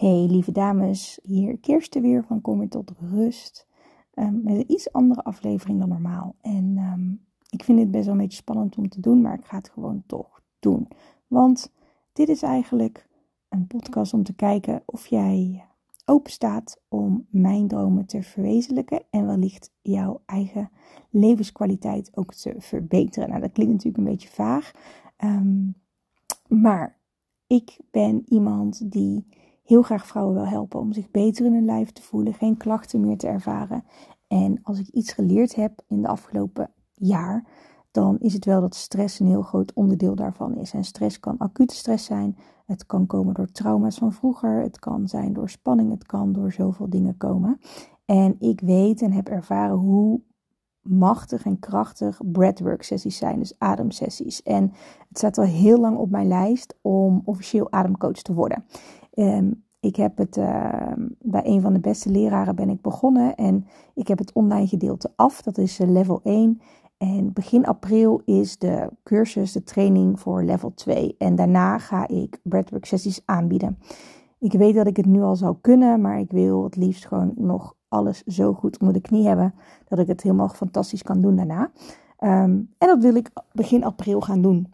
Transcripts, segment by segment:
Hey lieve dames, hier Kirsten weer van Kom weer tot rust. Um, met een iets andere aflevering dan normaal. En um, ik vind dit best wel een beetje spannend om te doen, maar ik ga het gewoon toch doen. Want dit is eigenlijk een podcast om te kijken of jij open staat om mijn dromen te verwezenlijken en wellicht jouw eigen levenskwaliteit ook te verbeteren. Nou, dat klinkt natuurlijk een beetje vaag, um, maar ik ben iemand die heel graag vrouwen wil helpen om zich beter in hun lijf te voelen, geen klachten meer te ervaren. En als ik iets geleerd heb in de afgelopen jaar, dan is het wel dat stress een heel groot onderdeel daarvan is. En stress kan acute stress zijn, het kan komen door trauma's van vroeger, het kan zijn door spanning, het kan door zoveel dingen komen. En ik weet en heb ervaren hoe machtig en krachtig breathwork sessies zijn, dus ademsessies. En het staat al heel lang op mijn lijst om officieel ademcoach te worden. Ehm, ik heb het uh, bij een van de beste leraren ben ik begonnen en ik heb het online gedeelte af. Dat is uh, level 1. En begin april is de cursus, de training voor level 2. En daarna ga ik breathwork sessies aanbieden. Ik weet dat ik het nu al zou kunnen, maar ik wil het liefst gewoon nog alles zo goed onder de knie hebben dat ik het helemaal fantastisch kan doen daarna. Um, en dat wil ik begin april gaan doen.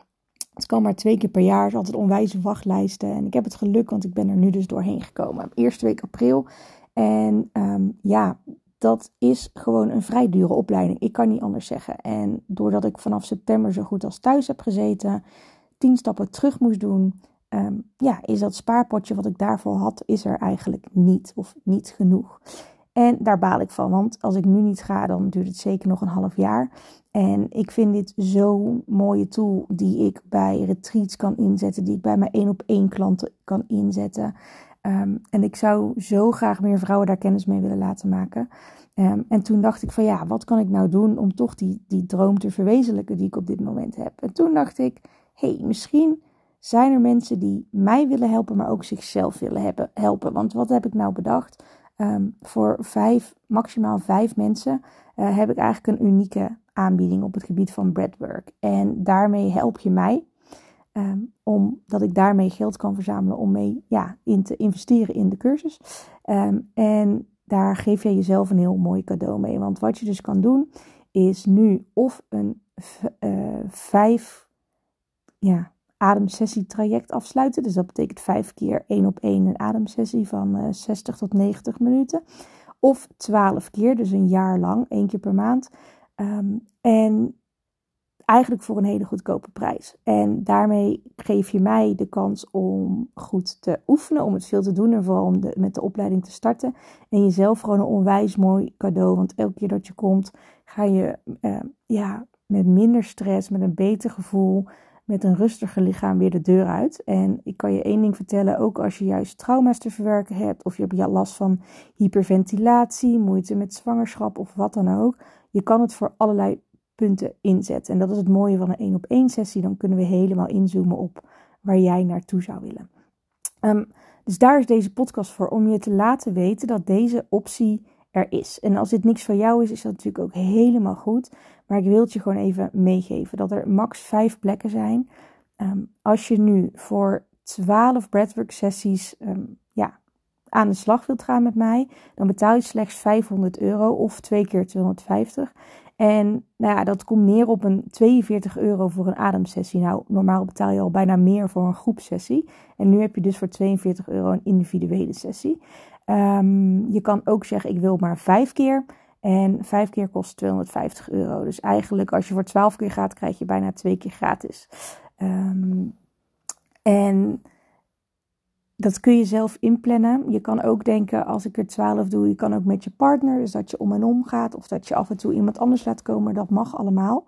Het kan maar twee keer per jaar. Het is altijd onwijze wachtlijsten. En ik heb het geluk, want ik ben er nu dus doorheen gekomen. Eerste week april. En um, ja, dat is gewoon een vrij dure opleiding. Ik kan niet anders zeggen. En doordat ik vanaf september zo goed als thuis heb gezeten, tien stappen terug moest doen, um, ja, is dat spaarpotje wat ik daarvoor had, is er eigenlijk niet of niet genoeg. En daar baal ik van, want als ik nu niet ga, dan duurt het zeker nog een half jaar. En ik vind dit zo'n mooie tool die ik bij retreats kan inzetten, die ik bij mijn één op één klanten kan inzetten. Um, en ik zou zo graag meer vrouwen daar kennis mee willen laten maken. Um, en toen dacht ik van ja, wat kan ik nou doen om toch die, die droom te verwezenlijken die ik op dit moment heb. En toen dacht ik, hey, misschien zijn er mensen die mij willen helpen, maar ook zichzelf willen helpen. Want wat heb ik nou bedacht? Um, voor vijf, maximaal vijf mensen uh, heb ik eigenlijk een unieke aanbieding op het gebied van breadwork. En daarmee help je mij, um, omdat ik daarmee geld kan verzamelen om mee ja, in te investeren in de cursus. Um, en daar geef je jezelf een heel mooi cadeau mee. Want wat je dus kan doen, is nu of een uh, vijf ja, ademsessietraject afsluiten. Dus dat betekent vijf keer één op één een ademsessie van uh, 60 tot 90 minuten. Of 12 keer, dus een jaar lang, één keer per maand. Um, en eigenlijk voor een hele goedkope prijs. En daarmee geef je mij de kans om goed te oefenen, om het veel te doen en vooral om de, met de opleiding te starten. En jezelf gewoon een onwijs mooi cadeau, want elke keer dat je komt, ga je uh, ja, met minder stress, met een beter gevoel, met een rustiger lichaam weer de deur uit. En ik kan je één ding vertellen, ook als je juist trauma's te verwerken hebt, of je hebt last van hyperventilatie, moeite met zwangerschap of wat dan ook. Je kan het voor allerlei punten inzetten. En dat is het mooie van een één op één sessie. Dan kunnen we helemaal inzoomen op waar jij naartoe zou willen. Um, dus daar is deze podcast voor, om je te laten weten dat deze optie er is. En als dit niks voor jou is, is dat natuurlijk ook helemaal goed. Maar ik wil het je gewoon even meegeven dat er max vijf plekken zijn. Um, als je nu voor 12 breathwork sessies um, ja, aan de slag wilt gaan met mij, dan betaal je slechts 500 euro of twee keer 250. En nou ja, dat komt neer op een 42 euro voor een ademsessie. Nou, normaal betaal je al bijna meer voor een groepsessie. En nu heb je dus voor 42 euro een individuele sessie. Um, je kan ook zeggen, ik wil maar vijf keer. En vijf keer kost 250 euro. Dus eigenlijk als je voor 12 keer gaat, krijg je bijna twee keer gratis. Um, en dat kun je zelf inplannen. Je kan ook denken, als ik er 12 doe, je kan ook met je partner. Dus dat je om en om gaat. Of dat je af en toe iemand anders laat komen. Dat mag allemaal.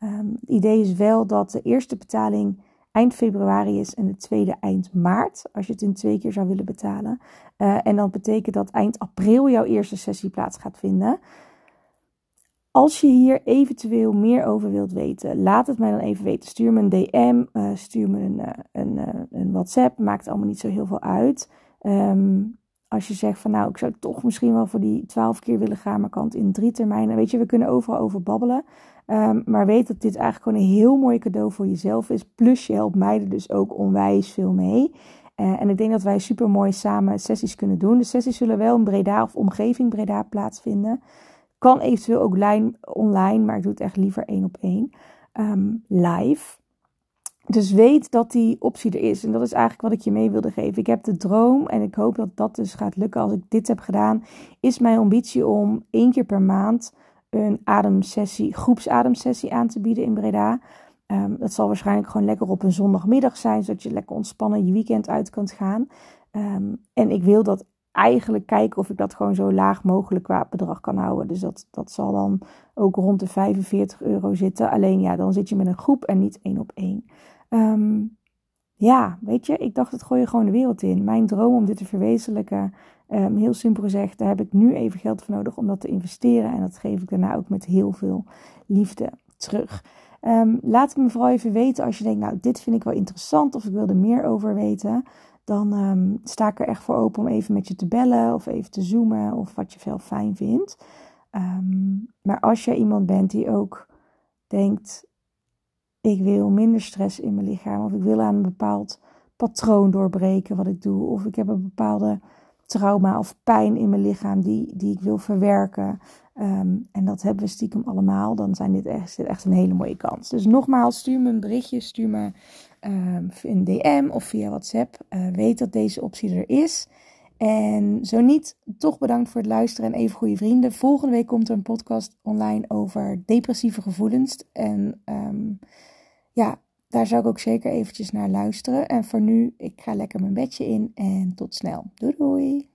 Um, het idee is wel dat de eerste betaling eind februari is en de tweede eind maart. Als je het in twee keer zou willen betalen. Uh, en dat betekent dat eind april jouw eerste sessie plaats gaat vinden. Als je hier eventueel meer over wilt weten, laat het mij dan even weten. Stuur me een DM, uh, stuur me een, uh, een, een, WhatsApp. Maakt allemaal niet zo heel veel uit. Um, als je zegt van nou, ik zou toch misschien wel voor die twaalf keer willen gaan, maar kan het in drie termijnen. Weet je, we kunnen overal over babbelen. Um, maar weet dat dit eigenlijk gewoon een heel mooi cadeau voor jezelf is. Plus je helpt mij er dus ook onwijs veel mee. Uh, en ik denk dat wij super mooi samen sessies kunnen doen. De sessies zullen wel in Breda of omgeving Breda plaatsvinden. Kan eventueel ook line, online, maar ik doe het echt liever één op één. Um, live. Dus weet dat die optie er is. En dat is eigenlijk wat ik je mee wilde geven. Ik heb de droom en ik hoop dat dat dus gaat lukken als ik dit heb gedaan. Is mijn ambitie om één keer per maand een ademsessie, groepsademsessie aan te bieden in Breda. Um, dat zal waarschijnlijk gewoon lekker op een zondagmiddag zijn, zodat je lekker ontspannen je weekend uit kunt gaan. Um, en ik wil dat eigenlijk kijken of ik dat gewoon zo laag mogelijk qua bedrag kan houden. Dus dat, dat zal dan ook rond de 45 euro zitten. Alleen ja, dan zit je met een groep en niet één op één. Um, ja, weet je, ik dacht het gooi je gewoon de wereld in. Mijn droom om dit te verwezenlijken, um, heel simpel gezegd, daar heb ik nu even geld voor nodig om dat te investeren. En dat geef ik daarna ook met heel veel liefde terug. Um, laat me vooral even weten als je denkt, nou, dit vind ik wel interessant of ik wil er meer over weten. Dan sta ik er echt voor open om even met je te bellen of even te zoomen of wat je veel fijn vindt. Maar als je iemand bent die ook denkt, ik wil minder stress in mijn lichaam of ik wil aan een bepaald patroon doorbreken wat ik doe of ik heb een bepaalde trauma of pijn in mijn lichaam die, die ik wil verwerken. Um, en dat hebben we stiekem allemaal. Dan zijn dit echt, dit echt een hele mooie kans. Dus nogmaals, stuur me een berichtje. Stuur me um, een DM of via WhatsApp. Uh, weet dat deze optie er is. En zo niet, toch bedankt voor het luisteren en even goede vrienden. Volgende week komt er een podcast online over depressieve gevoelens. En um, ja, daar zou ik ook zeker eventjes naar luisteren. En voor nu, ik ga lekker mijn bedje in en tot snel. Doei doei!